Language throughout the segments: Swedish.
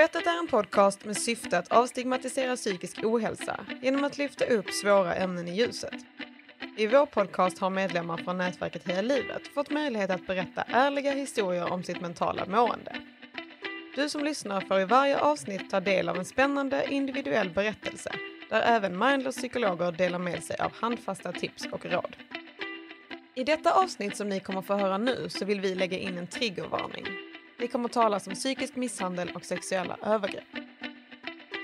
vettet är en podcast med syfte att avstigmatisera psykisk ohälsa genom att lyfta upp svåra ämnen i ljuset. I vår podcast har medlemmar från nätverket Hela livet fått möjlighet att berätta ärliga historier om sitt mentala mående. Du som lyssnar får i varje avsnitt ta del av en spännande individuell berättelse där även mindless psykologer delar med sig av handfasta tips och råd. I detta avsnitt som ni kommer få höra nu så vill vi lägga in en triggervarning. Vi kommer att tala om psykisk misshandel och sexuella övergrepp.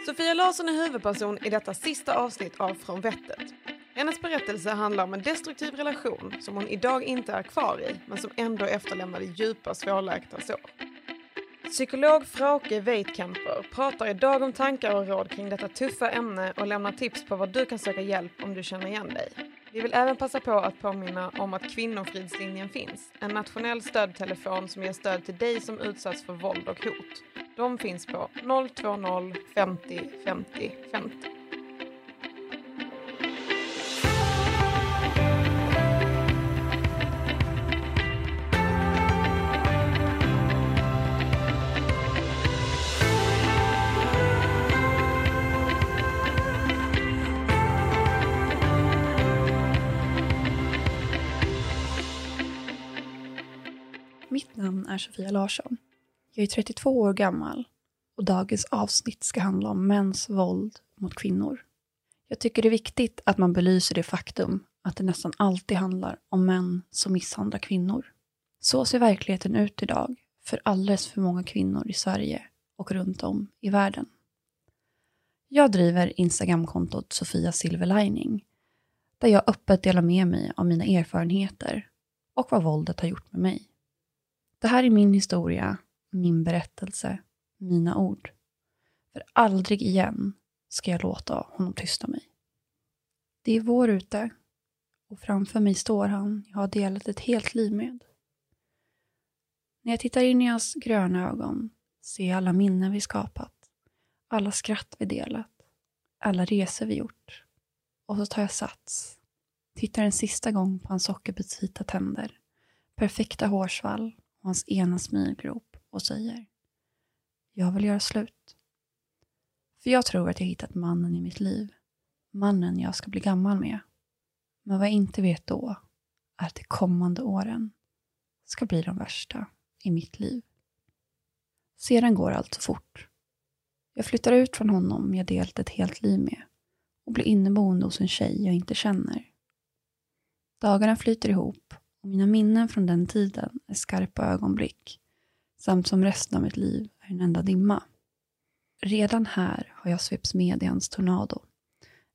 Sofia Larsson är huvudperson i detta sista avsnitt av Från vettet. Hennes berättelse handlar om en destruktiv relation som hon idag inte är kvar i men som ändå efterlämnade djupa svårläkta sår. Psykolog Frauke Weitkamper pratar idag om tankar och råd kring detta tuffa ämne och lämnar tips på var du kan söka hjälp om du känner igen dig. Vi vill även passa på att påminna om att Kvinnofridslinjen finns, en nationell stödtelefon som ger stöd till dig som utsatts för våld och hot. De finns på 020 50 50 50. Sofia Larsson. Jag är 32 år gammal och dagens avsnitt ska handla om mäns våld mot kvinnor. Jag tycker det är viktigt att man belyser det faktum att det nästan alltid handlar om män som misshandlar kvinnor. Så ser verkligheten ut idag för alldeles för många kvinnor i Sverige och runt om i världen. Jag driver Instagramkontot Sofia Silverlining där jag öppet delar med mig av mina erfarenheter och vad våldet har gjort med mig. Det här är min historia, min berättelse, mina ord. För aldrig igen ska jag låta honom tysta mig. Det är vår ute och framför mig står han jag har delat ett helt liv med. När jag tittar in i hans gröna ögon ser jag alla minnen vi skapat, alla skratt vi delat, alla resor vi gjort. Och så tar jag sats, tittar en sista gång på hans sockerbitsvita tänder, perfekta hårsvall hans ena smilgrop och säger Jag vill göra slut. För jag tror att jag hittat mannen i mitt liv. Mannen jag ska bli gammal med. Men vad jag inte vet då är att de kommande åren ska bli de värsta i mitt liv. Sedan går allt så fort. Jag flyttar ut från honom jag delat ett helt liv med och blir inneboende hos en tjej jag inte känner. Dagarna flyter ihop och mina minnen från den tiden är skarpa ögonblick samt som resten av mitt liv är en enda dimma. Redan här har jag svepts med i hans tornado.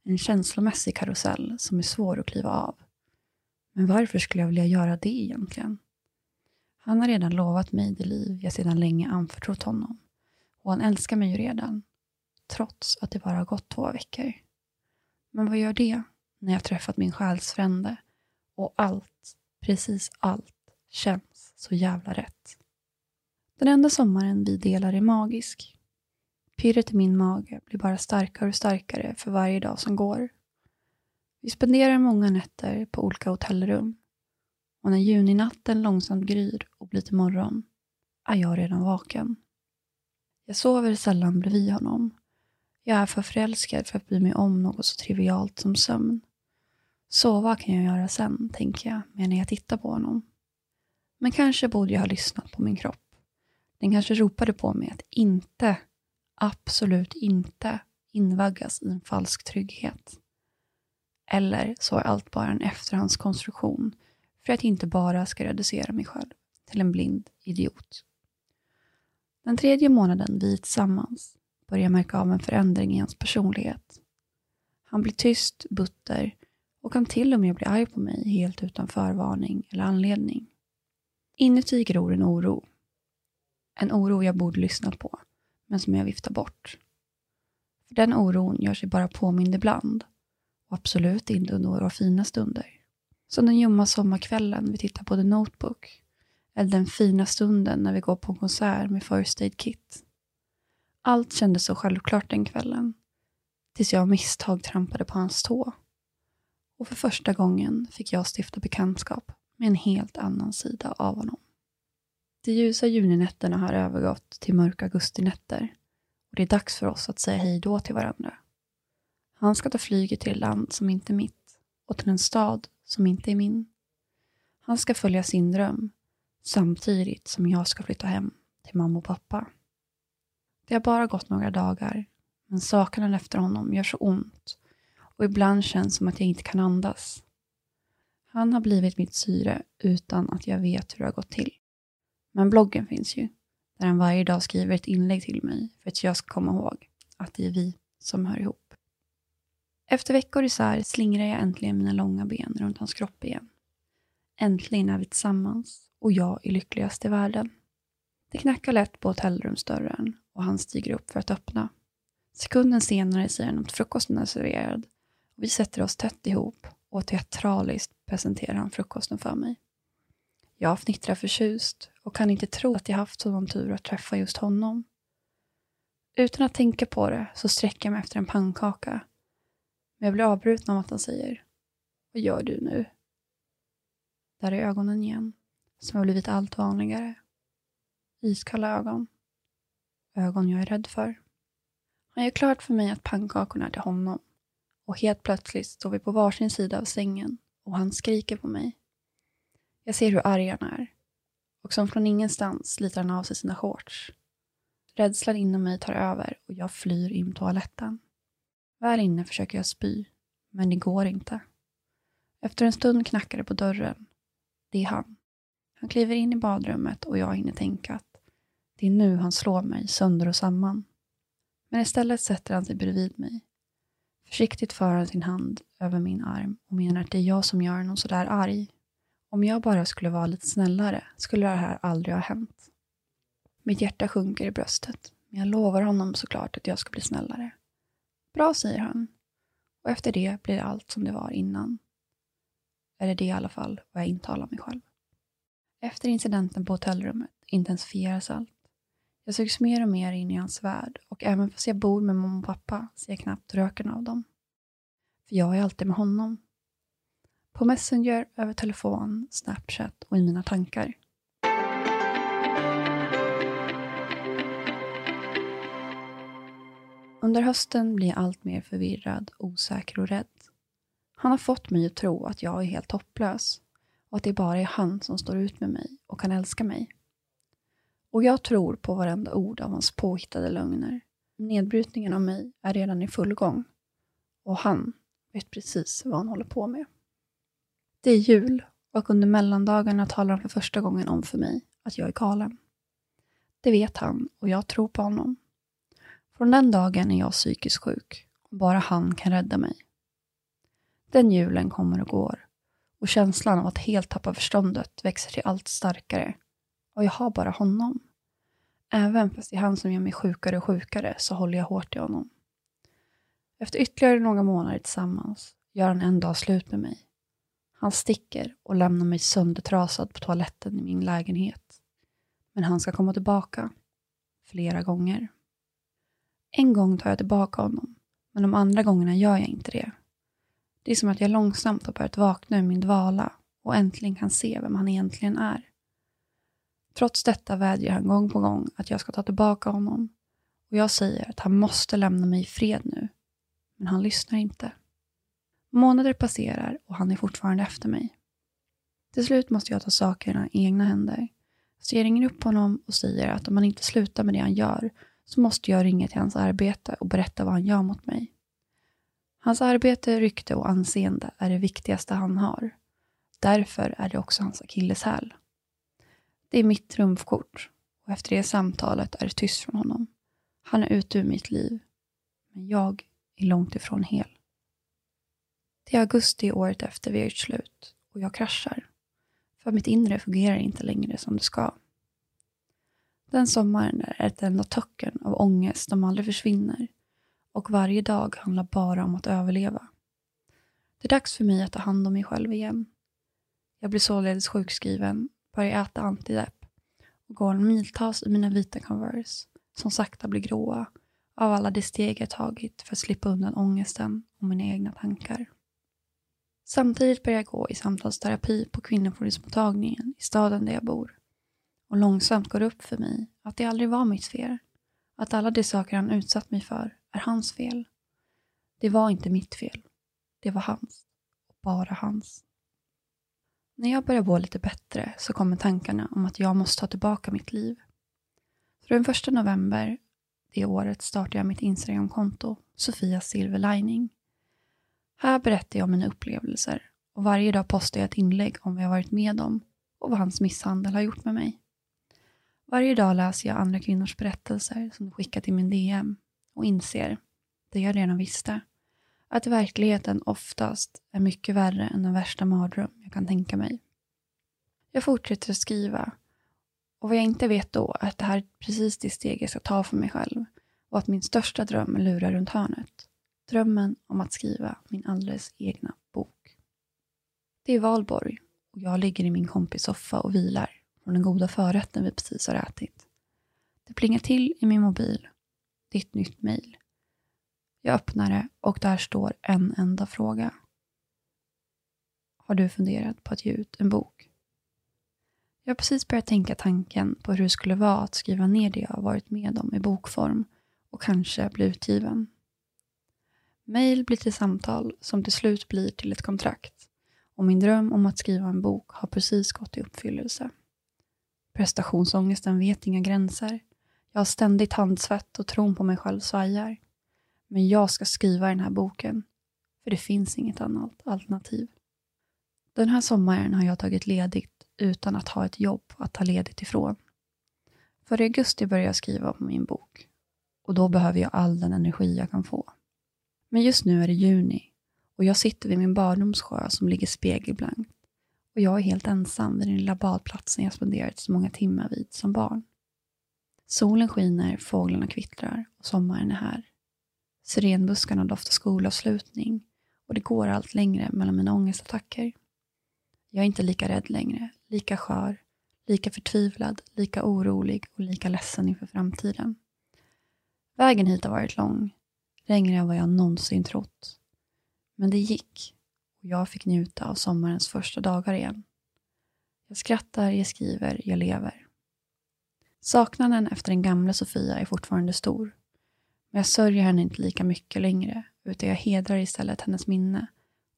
En känslomässig karusell som är svår att kliva av. Men varför skulle jag vilja göra det egentligen? Han har redan lovat mig det liv jag sedan länge anförtrott honom. Och han älskar mig ju redan. Trots att det bara har gått två veckor. Men vad gör det när jag träffat min själsfrände och allt Precis allt känns så jävla rätt. Den enda sommaren vi delar är magisk. Pirret i min mage blir bara starkare och starkare för varje dag som går. Vi spenderar många nätter på olika hotellrum och när juninatten långsamt gryr och blir till morgon är jag redan vaken. Jag sover sällan bredvid honom. Jag är för förälskad för att bry mig om något så trivialt som sömn. Sova kan jag göra sen, tänker jag, medan jag tittar på honom. Men kanske borde jag ha lyssnat på min kropp. Den kanske ropade på mig att inte, absolut inte, invaggas i en falsk trygghet. Eller så är allt bara en efterhandskonstruktion för att jag inte bara ska reducera mig själv till en blind idiot. Den tredje månaden vi är tillsammans börjar jag märka av en förändring i hans personlighet. Han blir tyst, butter och kan till och med bli arg på mig helt utan förvarning eller anledning. Inuti gror en oro. En oro jag borde lyssnat på, men som jag viftar bort. För den oron gör sig bara påmind ibland och absolut inte under några fina stunder. Som den ljumma sommarkvällen vi tittar på The Notebook eller den fina stunden när vi går på en konsert med First Aid Kit. Allt kändes så självklart den kvällen, tills jag av misstag trampade på hans tå och för första gången fick jag stifta bekantskap med en helt annan sida av honom. De ljusa juninätterna har övergått till mörka augustinätter och det är dags för oss att säga hej då till varandra. Han ska ta flyget till ett land som inte är mitt och till en stad som inte är min. Han ska följa sin dröm samtidigt som jag ska flytta hem till mamma och pappa. Det har bara gått några dagar, men saknaden efter honom gör så ont och ibland känns som att jag inte kan andas. Han har blivit mitt syre utan att jag vet hur det har gått till. Men bloggen finns ju, där han varje dag skriver ett inlägg till mig för att jag ska komma ihåg att det är vi som hör ihop. Efter veckor isär slingrar jag äntligen mina långa ben runt hans kropp igen. Äntligen är vi tillsammans och jag är lyckligast i världen. Det knackar lätt på hotellrumsdörren och han stiger upp för att öppna. Sekunden senare säger han att frukosten är serverad vi sätter oss tätt ihop och teatraliskt presenterar han frukosten för mig. Jag fnittrar förtjust och kan inte tro att jag haft sådan tur att träffa just honom. Utan att tänka på det så sträcker jag mig efter en pannkaka. Men jag blir avbruten av att han säger Vad gör du nu? Där är ögonen igen, som har blivit allt vanligare. Iskalla ögon. Ögon jag är rädd för. Han gör klart för mig att pannkakorna är till honom och helt plötsligt står vi på varsin sida av sängen och han skriker på mig. Jag ser hur arg han är och som från ingenstans sliter han av sig sina shorts. Rädslan inom mig tar över och jag flyr in toaletten. Väl inne försöker jag spy, men det går inte. Efter en stund knackar det på dörren. Det är han. Han kliver in i badrummet och jag hinner tänka att det är nu han slår mig sönder och samman. Men istället sätter han sig bredvid mig. Försiktigt för han sin hand över min arm och menar att det är jag som gör honom sådär arg. Om jag bara skulle vara lite snällare skulle det här aldrig ha hänt. Mitt hjärta sjunker i bröstet, men jag lovar honom såklart att jag ska bli snällare. Bra, säger han. Och efter det blir allt som det var innan. Eller det är i alla fall vad jag intalar mig själv. Efter incidenten på hotellrummet intensifieras allt. Jag sugs mer och mer in i hans värld och även fast jag bor med mamma och pappa ser jag knappt röken av dem. För jag är alltid med honom. På Messenger, över telefon, Snapchat och i mina tankar. Under hösten blir jag allt mer förvirrad, osäker och rädd. Han har fått mig att tro att jag är helt hopplös och att det bara är han som står ut med mig och kan älska mig. Och jag tror på varenda ord av hans påhittade lögner. Nedbrytningen av mig är redan i full gång och han vet precis vad han håller på med. Det är jul och under mellandagarna talar han för första gången om för mig att jag är galen. Det vet han och jag tror på honom. Från den dagen är jag psykiskt sjuk och bara han kan rädda mig. Den julen kommer och går och känslan av att helt tappa förståndet växer till allt starkare och jag har bara honom. Även fast det är han som gör mig sjukare och sjukare så håller jag hårt i honom. Efter ytterligare några månader tillsammans gör han en dag slut med mig. Han sticker och lämnar mig söndertrasad på toaletten i min lägenhet. Men han ska komma tillbaka. Flera gånger. En gång tar jag tillbaka honom, men de andra gångerna gör jag inte det. Det är som att jag långsamt har börjat vakna ur min dvala och äntligen kan se vem han egentligen är. Trots detta vädjar han gång på gång att jag ska ta tillbaka honom och jag säger att han måste lämna mig i fred nu. Men han lyssnar inte. Månader passerar och han är fortfarande efter mig. Till slut måste jag ta sakerna i egna händer. Så jag ringer upp honom och säger att om han inte slutar med det han gör så måste jag ringa till hans arbete och berätta vad han gör mot mig. Hans arbete, rykte och anseende är det viktigaste han har. Därför är det också hans akilleshäl. Det är mitt trumfkort och efter det samtalet är det tyst från honom. Han är ute ur mitt liv. Men jag är långt ifrån hel. Det är augusti året efter vi har gjort slut och jag kraschar. För mitt inre fungerar inte längre som det ska. Den sommaren är ett enda töcken av ångest som aldrig försvinner och varje dag handlar bara om att överleva. Det är dags för mig att ta hand om mig själv igen. Jag blir således sjukskriven börjar äta antidepp och går miltals i mina vita Converse som sakta blir gråa av alla de steg jag tagit för att slippa undan ångesten och mina egna tankar. Samtidigt börjar jag gå i samtalsterapi på kvinnofridsmottagningen i staden där jag bor och långsamt går det upp för mig att det aldrig var mitt fel. Att alla de saker han utsatt mig för är hans fel. Det var inte mitt fel. Det var hans. Och bara hans. När jag börjar må lite bättre så kommer tankarna om att jag måste ta tillbaka mitt liv. Så den första november det året startade jag mitt Instagramkonto, Sofia Silverlining. Här berättar jag om mina upplevelser och varje dag postar jag ett inlägg om vad jag varit med om och vad hans misshandel har gjort med mig. Varje dag läser jag andra kvinnors berättelser som de skickat i min DM och inser, det jag redan visste, att verkligheten oftast är mycket värre än den värsta mardröm jag kan tänka mig. Jag fortsätter att skriva och vad jag inte vet då är att det här är precis det steg jag ska ta för mig själv och att min största dröm lurar runt hörnet. Drömmen om att skriva min alldeles egna bok. Det är valborg och jag ligger i min kompis soffa och vilar från den goda förrätten vi precis har ätit. Det plingar till i min mobil. Det är ett nytt mejl. Jag öppnar det och där står en enda fråga. Har du funderat på att ge ut en bok? Jag har precis börjat tänka tanken på hur det skulle vara att skriva ner det jag har varit med om i bokform och kanske bli utgiven. Mail blir till samtal som till slut blir till ett kontrakt och min dröm om att skriva en bok har precis gått i uppfyllelse. Prestationsångesten vet inga gränser. Jag har ständigt handsvett och tron på mig själv svajar. Men jag ska skriva den här boken, för det finns inget annat alternativ. Den här sommaren har jag tagit ledigt utan att ha ett jobb att ta ledigt ifrån. För i augusti börjar jag skriva på min bok och då behöver jag all den energi jag kan få. Men just nu är det juni och jag sitter vid min barndomssjö som ligger spegelblankt och jag är helt ensam vid den lilla badplatsen jag spenderat så många timmar vid som barn. Solen skiner, fåglarna kvittrar och sommaren är här. Sirenbuskarna doftar skolavslutning och det går allt längre mellan mina ångestattacker. Jag är inte lika rädd längre, lika skör, lika förtvivlad, lika orolig och lika ledsen inför framtiden. Vägen hit har varit lång, längre än vad jag någonsin trott. Men det gick och jag fick njuta av sommarens första dagar igen. Jag skrattar, jag skriver, jag lever. Saknaden efter den gamla Sofia är fortfarande stor. Men jag sörjer henne inte lika mycket längre, utan jag hedrar istället hennes minne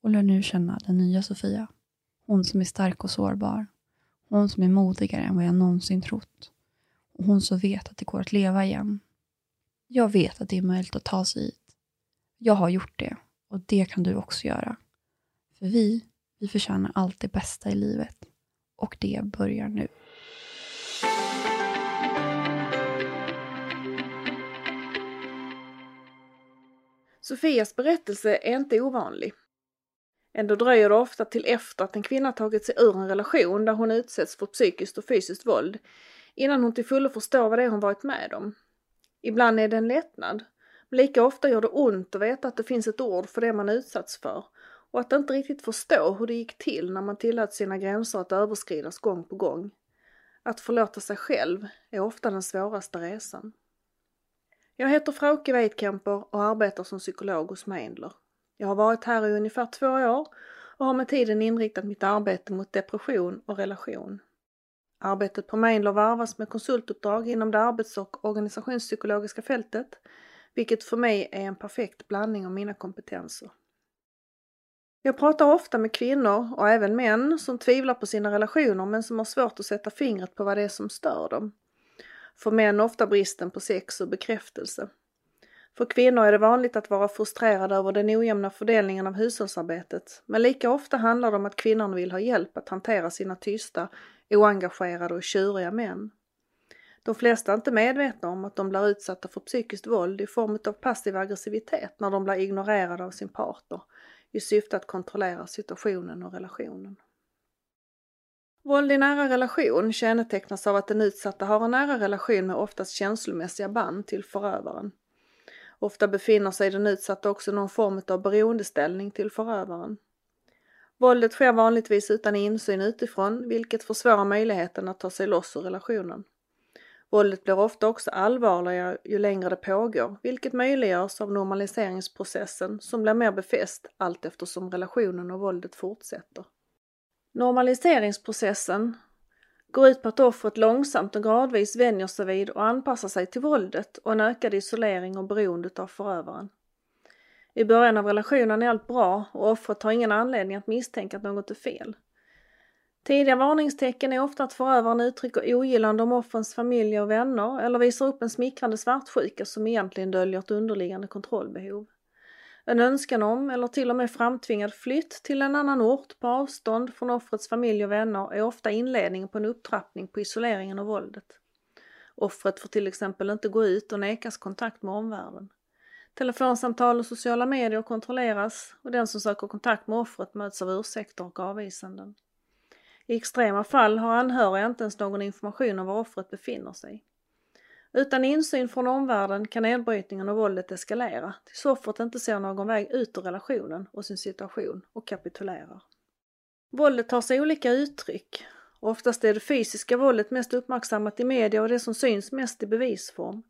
och lär nu känna den nya Sofia. Hon som är stark och sårbar. Hon som är modigare än vad jag någonsin trott. Och hon som vet att det går att leva igen. Jag vet att det är möjligt att ta sig hit. Jag har gjort det och det kan du också göra. För vi, vi förtjänar allt det bästa i livet. Och det börjar nu. Sofias berättelse är inte ovanlig. Ändå dröjer det ofta till efter att en kvinna tagit sig ur en relation där hon utsätts för psykiskt och fysiskt våld innan hon till fullo förstår vad det är hon varit med om. Ibland är det en lättnad, men lika ofta gör det ont att veta att det finns ett ord för det man utsatts för och att inte riktigt förstå hur det gick till när man tillät sina gränser att överskridas gång på gång. Att förlåta sig själv är ofta den svåraste resan. Jag heter Frauke Weidkemper och arbetar som psykolog hos Meindler. Jag har varit här i ungefär två år och har med tiden inriktat mitt arbete mot depression och relation. Arbetet på Meindler varvas med konsultuppdrag inom det arbets och organisationspsykologiska fältet, vilket för mig är en perfekt blandning av mina kompetenser. Jag pratar ofta med kvinnor och även män som tvivlar på sina relationer men som har svårt att sätta fingret på vad det är som stör dem. För män ofta bristen på sex och bekräftelse. För kvinnor är det vanligt att vara frustrerade över den ojämna fördelningen av hushållsarbetet, men lika ofta handlar det om att kvinnorna vill ha hjälp att hantera sina tysta, oengagerade och tjuriga män. De flesta är inte medvetna om att de blir utsatta för psykiskt våld i form av passiv aggressivitet när de blir ignorerade av sin partner i syfte att kontrollera situationen och relationen. Våld i nära relation kännetecknas av att den utsatta har en nära relation med oftast känslomässiga band till förövaren. Ofta befinner sig den utsatta också i någon form av beroendeställning till förövaren. Våldet sker vanligtvis utan insyn utifrån, vilket försvårar möjligheten att ta sig loss ur relationen. Våldet blir ofta också allvarligare ju längre det pågår, vilket möjliggörs av normaliseringsprocessen som blir mer befäst allt eftersom relationen och våldet fortsätter. Normaliseringsprocessen går ut på att offret långsamt och gradvis vänjer sig vid och anpassar sig till våldet och en ökad isolering och beroende av förövaren. I början av relationen är allt bra och offret har ingen anledning att misstänka att något är fel. Tidiga varningstecken är ofta att förövaren uttrycker ogillande om offrens familj och vänner eller visar upp en smickrande svartsjuka som egentligen döljer ett underliggande kontrollbehov. En önskan om eller till och med framtvingad flytt till en annan ort på avstånd från offrets familj och vänner är ofta inledningen på en upptrappning på isoleringen och våldet. Offret får till exempel inte gå ut och nekas kontakt med omvärlden. Telefonsamtal och sociala medier kontrolleras och den som söker kontakt med offret möts av ursäkter och avvisanden. I extrema fall har anhöriga inte ens någon information om var offret befinner sig. Utan insyn från omvärlden kan nedbrytningen och våldet eskalera tills offret inte ser någon väg ut ur relationen och sin situation och kapitulerar. Våldet tar sig olika uttryck. Oftast är det fysiska våldet mest uppmärksammat i media och det som syns mest i bevisform.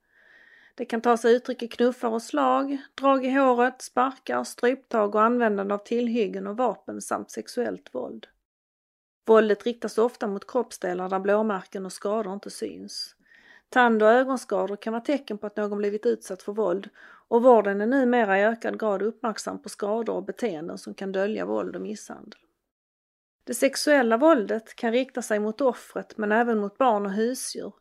Det kan ta sig uttryck i knuffar och slag, drag i håret, sparkar, stryptag och användande av tillhyggen och vapen samt sexuellt våld. Våldet riktas ofta mot kroppsdelar där blåmärken och skador inte syns. Tand och ögonskador kan vara tecken på att någon blivit utsatt för våld och vården är numera i ökad grad uppmärksam på skador och beteenden som kan dölja våld och misshandel. Det sexuella våldet kan rikta sig mot offret men även mot barn och husdjur.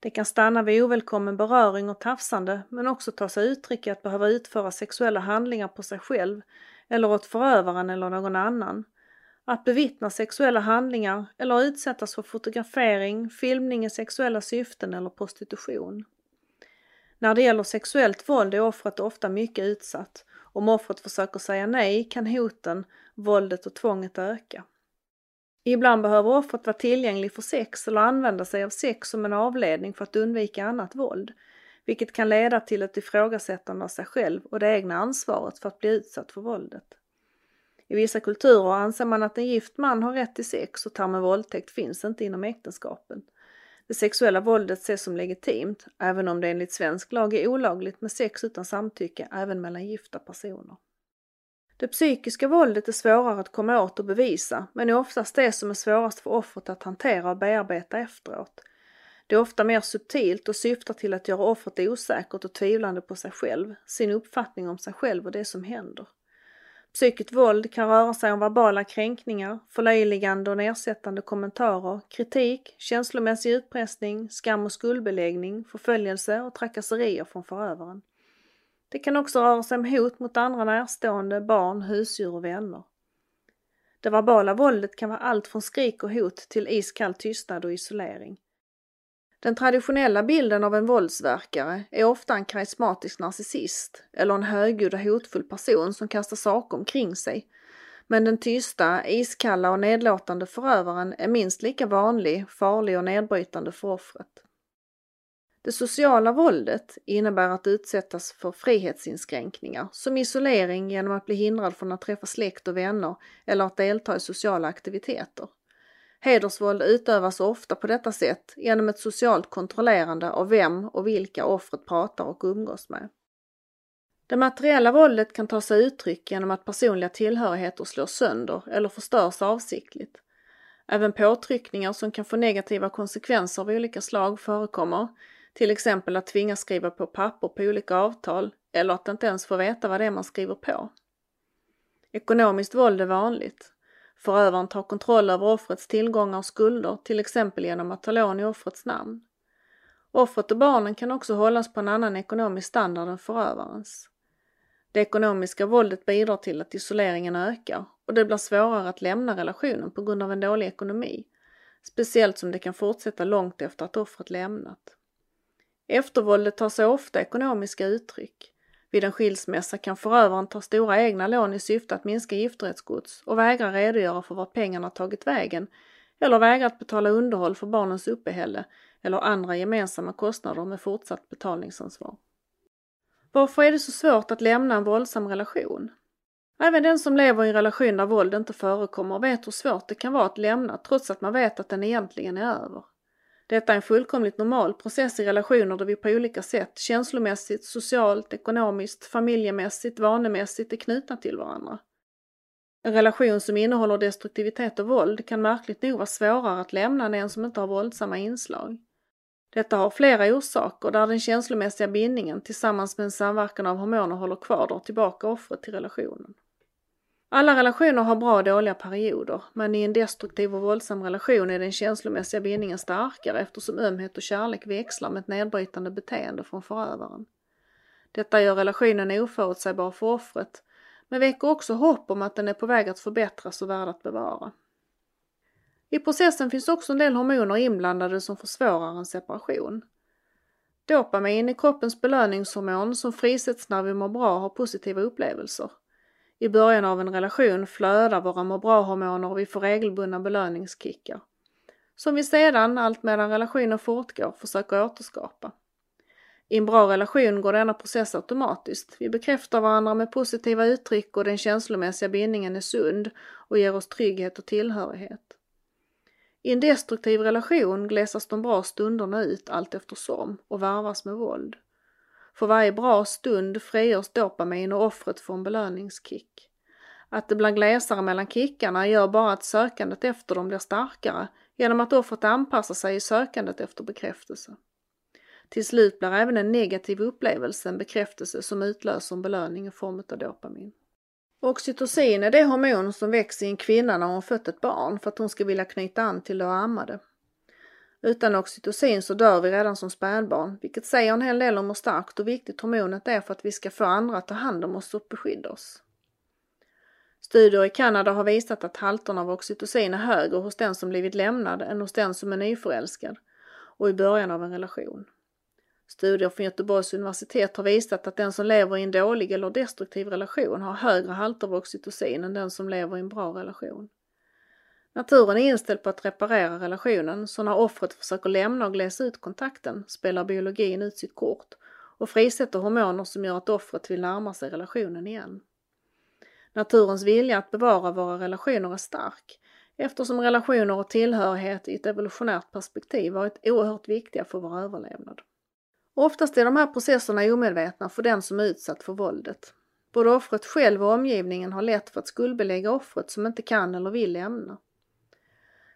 Det kan stanna vid ovälkommen beröring och tafsande men också ta sig uttryck i att behöva utföra sexuella handlingar på sig själv eller åt förövaren eller någon annan att bevittna sexuella handlingar eller utsättas för fotografering, filmning i sexuella syften eller prostitution. När det gäller sexuellt våld är offret ofta mycket utsatt. Om offret försöker säga nej kan hoten, våldet och tvånget öka. Ibland behöver offret vara tillgänglig för sex eller använda sig av sex som en avledning för att undvika annat våld, vilket kan leda till ett ifrågasättande av sig själv och det egna ansvaret för att bli utsatt för våldet. I vissa kulturer anser man att en gift man har rätt till sex och termen våldtäkt finns inte inom äktenskapen. Det sexuella våldet ses som legitimt, även om det enligt svensk lag är olagligt med sex utan samtycke även mellan gifta personer. Det psykiska våldet är svårare att komma åt och bevisa, men är oftast det som är svårast för offret att hantera och bearbeta efteråt. Det är ofta mer subtilt och syftar till att göra offret osäkert och tvivlande på sig själv, sin uppfattning om sig själv och det som händer. Psykiskt våld kan röra sig om verbala kränkningar, förlöjligande och nedsättande kommentarer, kritik, känslomässig utpressning, skam och skuldbeläggning, förföljelse och trakasserier från förövaren. Det kan också röra sig om hot mot andra närstående, barn, husdjur och vänner. Det verbala våldet kan vara allt från skrik och hot till iskall tystnad och isolering. Den traditionella bilden av en våldsverkare är ofta en karismatisk narcissist eller en högljudd och hotfull person som kastar saker omkring sig. Men den tysta, iskalla och nedlåtande förövaren är minst lika vanlig, farlig och nedbrytande för offret. Det sociala våldet innebär att utsättas för frihetsinskränkningar som isolering genom att bli hindrad från att träffa släkt och vänner eller att delta i sociala aktiviteter. Hedersvåld utövas ofta på detta sätt genom ett socialt kontrollerande av vem och vilka offret pratar och umgås med. Det materiella våldet kan ta sig uttryck genom att personliga tillhörigheter slås sönder eller förstörs avsiktligt. Även påtryckningar som kan få negativa konsekvenser av olika slag förekommer, till exempel att tvingas skriva på papper på olika avtal eller att inte ens få veta vad det är man skriver på. Ekonomiskt våld är vanligt. Förövaren tar kontroll över offrets tillgångar och skulder, till exempel genom att ta lån i offrets namn. Offret och barnen kan också hållas på en annan ekonomisk standard än förövarens. Det ekonomiska våldet bidrar till att isoleringen ökar och det blir svårare att lämna relationen på grund av en dålig ekonomi, speciellt som det kan fortsätta långt efter att offret lämnat. Eftervåldet tar sig ofta ekonomiska uttryck. Vid en skilsmässa kan förövaren ta stora egna lån i syfte att minska giftorättsgods och vägra redogöra för vart pengarna tagit vägen eller vägra att betala underhåll för barnens uppehälle eller andra gemensamma kostnader med fortsatt betalningsansvar. Varför är det så svårt att lämna en våldsam relation? Även den som lever i en relation där våld inte förekommer vet hur svårt det kan vara att lämna trots att man vet att den egentligen är över. Detta är en fullkomligt normal process i relationer där vi på olika sätt känslomässigt, socialt, ekonomiskt, familjemässigt, vanemässigt är knutna till varandra. En relation som innehåller destruktivitet och våld kan märkligt nog vara svårare att lämna än en som inte har våldsamma inslag. Detta har flera orsaker där den känslomässiga bindningen tillsammans med en samverkan av hormoner håller kvar drar tillbaka offret till relationen. Alla relationer har bra och dåliga perioder, men i en destruktiv och våldsam relation är den känslomässiga bindningen starkare eftersom ömhet och kärlek växlar med ett nedbrytande beteende från förövaren. Detta gör relationen oförutsägbar för offret, men väcker också hopp om att den är på väg att förbättras och värd att bevara. I processen finns också en del hormoner inblandade som försvårar en separation. Dopamin är kroppens belöningshormon som frisätts när vi mår bra och har positiva upplevelser. I början av en relation flödar våra må bra-hormoner och vi får regelbundna belöningskickar. Som vi sedan, allt medan relationen fortgår, försöker återskapa. I en bra relation går denna process automatiskt. Vi bekräftar varandra med positiva uttryck och den känslomässiga bindningen är sund och ger oss trygghet och tillhörighet. I en destruktiv relation glesas de bra stunderna ut allt eftersom och varvas med våld. För varje bra stund frigörs dopamin och offret får en belöningskick. Att det blir glesare mellan kickarna gör bara att sökandet efter dem blir starkare genom att offret anpassar sig i sökandet efter bekräftelse. Till slut blir även en negativ upplevelse en bekräftelse som utlöser en belöning i form av dopamin. Oxytocin är det hormon som växer i en kvinna när hon fött ett barn för att hon ska vilja knyta an till det och amma det. Utan oxytocin så dör vi redan som spädbarn, vilket säger en hel del om hur starkt och viktigt hormonet är för att vi ska få andra att ta hand om oss och beskydda oss. Studier i Kanada har visat att halterna av oxytocin är högre hos den som blivit lämnad än hos den som är nyförälskad och i början av en relation. Studier från Göteborgs universitet har visat att den som lever i en dålig eller destruktiv relation har högre halter av oxytocin än den som lever i en bra relation. Naturen är inställd på att reparera relationen, så när offret försöker lämna och glesa ut kontakten spelar biologin ut sitt kort och frisätter hormoner som gör att offret vill närma sig relationen igen. Naturens vilja att bevara våra relationer är stark eftersom relationer och tillhörighet i ett evolutionärt perspektiv varit oerhört viktiga för vår överlevnad. Oftast är de här processerna omedvetna för den som är utsatt för våldet. Både offret själv och omgivningen har lätt för att skuldbelägga offret som inte kan eller vill lämna.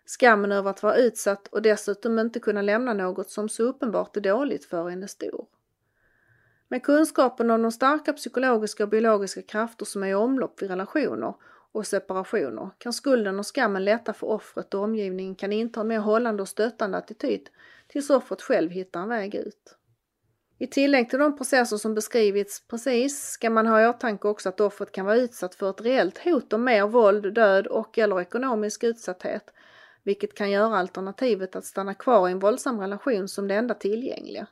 Skammen över att vara utsatt och dessutom inte kunna lämna något som så uppenbart är dåligt för en är stor. Med kunskapen om de starka psykologiska och biologiska krafter som är i omlopp vid relationer och separationer kan skulden och skammen lätta för offret och omgivningen kan inta en mer hållande och stöttande attityd tills offret själv hittar en väg ut. I tillägg till de processer som beskrivits precis ska man ha i åtanke också att offret kan vara utsatt för ett reellt hot om mer våld, död och eller ekonomisk utsatthet, vilket kan göra alternativet att stanna kvar i en våldsam relation som det enda tillgängliga.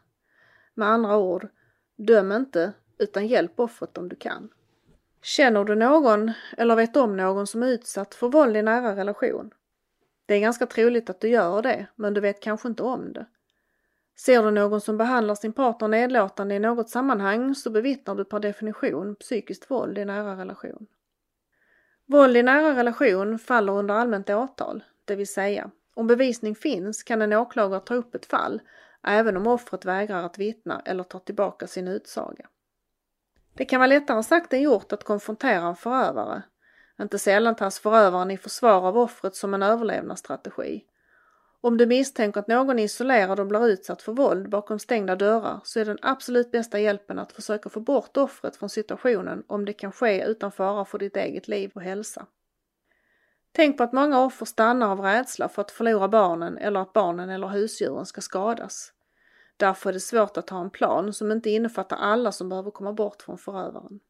Med andra ord, döm inte utan hjälp offret om du kan. Känner du någon eller vet om någon som är utsatt för våld i nära relation? Det är ganska troligt att du gör det, men du vet kanske inte om det. Ser du någon som behandlar sin partner nedlåtande i något sammanhang så bevittnar du per definition psykiskt våld i nära relation. Våld i nära relation faller under allmänt åtal, det vill säga om bevisning finns kan en åklagare ta upp ett fall även om offret vägrar att vittna eller tar tillbaka sin utsaga. Det kan vara lättare sagt än gjort att konfrontera en förövare. Inte sällan tas förövaren i försvar av offret som en överlevnadsstrategi om du misstänker att någon är isolerad och blir utsatt för våld bakom stängda dörrar så är den absolut bästa hjälpen att försöka få bort offret från situationen om det kan ske utan fara för ditt eget liv och hälsa. Tänk på att många offer stannar av rädsla för att förlora barnen eller att barnen eller husdjuren ska skadas. Därför är det svårt att ha en plan som inte innefattar alla som behöver komma bort från förövaren.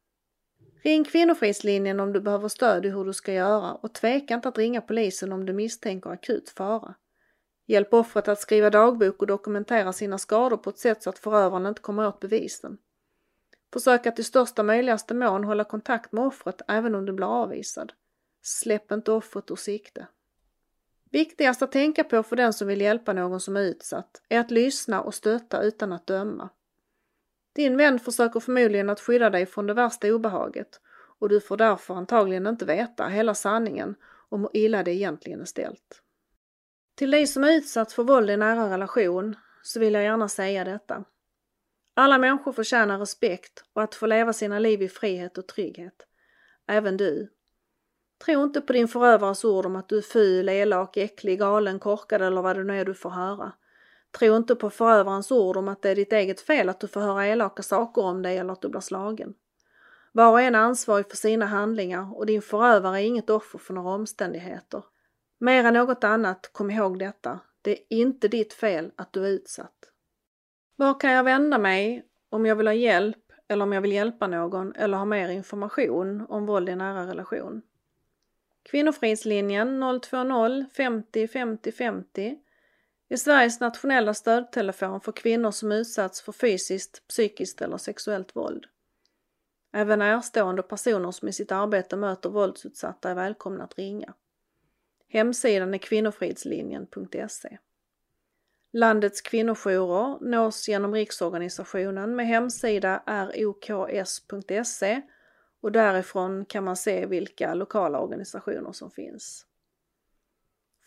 Ring Kvinnofridslinjen om du behöver stöd i hur du ska göra och tveka inte att ringa polisen om du misstänker akut fara. Hjälp offret att skriva dagbok och dokumentera sina skador på ett sätt så att förövaren inte kommer åt bevisen. Försök att i största möjligaste mån hålla kontakt med offret även om du blir avvisad. Släpp inte offret ur sikte. Viktigast att tänka på för den som vill hjälpa någon som är utsatt är att lyssna och stötta utan att döma. Din vän försöker förmodligen att skydda dig från det värsta obehaget och du får därför antagligen inte veta hela sanningen om hur illa det egentligen är ställt. Till dig som är utsatt för våld i nära relation så vill jag gärna säga detta. Alla människor förtjänar respekt och att få leva sina liv i frihet och trygghet. Även du. Tro inte på din förövares ord om att du är ful, elak, äcklig, galen, korkad eller vad det nu är du får höra. Tro inte på förövarens ord om att det är ditt eget fel att du får höra elaka saker om dig eller att du blir slagen. Var och en är ansvarig för sina handlingar och din förövare är inget offer för några omständigheter. Mer än något annat, kom ihåg detta. Det är inte ditt fel att du är utsatt. Var kan jag vända mig om jag vill ha hjälp eller om jag vill hjälpa någon eller ha mer information om våld i nära relation? Kvinnofridslinjen 020 50 50 50 är Sveriges nationella stödtelefon för kvinnor som utsatts för fysiskt, psykiskt eller sexuellt våld. Även närstående personer som i sitt arbete möter våldsutsatta är välkomna att ringa. Hemsidan är kvinnofridslinjen.se. Landets kvinnojourer nås genom Riksorganisationen med hemsida roks.se och därifrån kan man se vilka lokala organisationer som finns.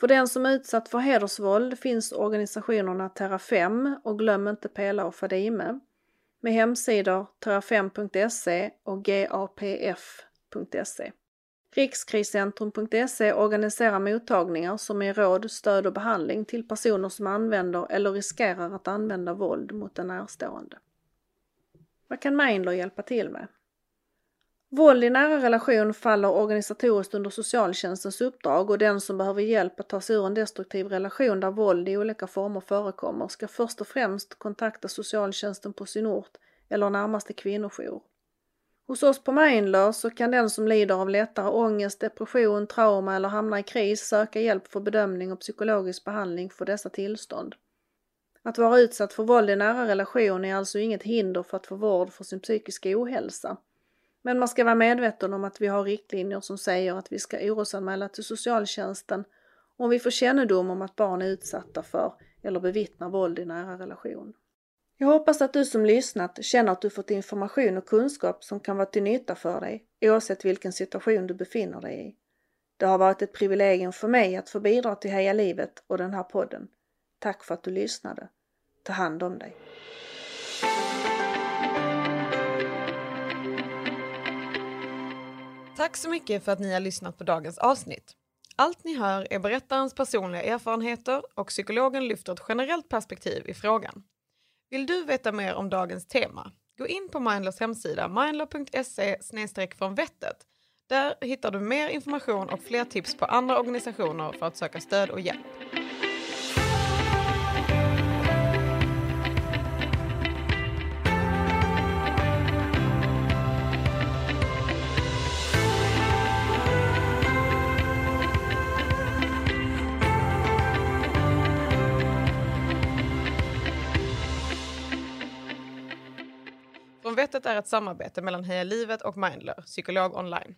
För den som är utsatt för hedersvåld finns organisationerna Terrafem och glöm inte Pela och Fadime med hemsidor terrafem.se och gapf.se. Rikskriscentrum.se organiserar mottagningar som ger råd, stöd och behandling till personer som använder eller riskerar att använda våld mot en närstående. Vad kan Mindler hjälpa till med? Våld i nära relation faller organisatoriskt under socialtjänstens uppdrag och den som behöver hjälp att ta sig ur en destruktiv relation där våld i olika former förekommer ska först och främst kontakta socialtjänsten på sin ort eller närmaste kvinnojour. Hos oss på Mindler så kan den som lider av lättare ångest, depression, trauma eller hamnar i kris söka hjälp för bedömning och psykologisk behandling för dessa tillstånd. Att vara utsatt för våld i nära relation är alltså inget hinder för att få vård för sin psykiska ohälsa. Men man ska vara medveten om att vi har riktlinjer som säger att vi ska orosanmäla till socialtjänsten om vi får kännedom om att barn är utsatta för eller bevittnar våld i nära relation. Jag hoppas att du som lyssnat känner att du fått information och kunskap som kan vara till nytta för dig oavsett vilken situation du befinner dig i. Det har varit ett privilegium för mig att få bidra till Heja Livet och den här podden. Tack för att du lyssnade. Ta hand om dig. Tack så mycket för att ni har lyssnat på dagens avsnitt. Allt ni hör är berättarens personliga erfarenheter och psykologen lyfter ett generellt perspektiv i frågan. Vill du veta mer om dagens tema? Gå in på Mindlers hemsida mindler.se från vettet. Där hittar du mer information och fler tips på andra organisationer för att söka stöd och hjälp. Från är ett samarbete mellan Heja Livet och Mindler, psykolog online.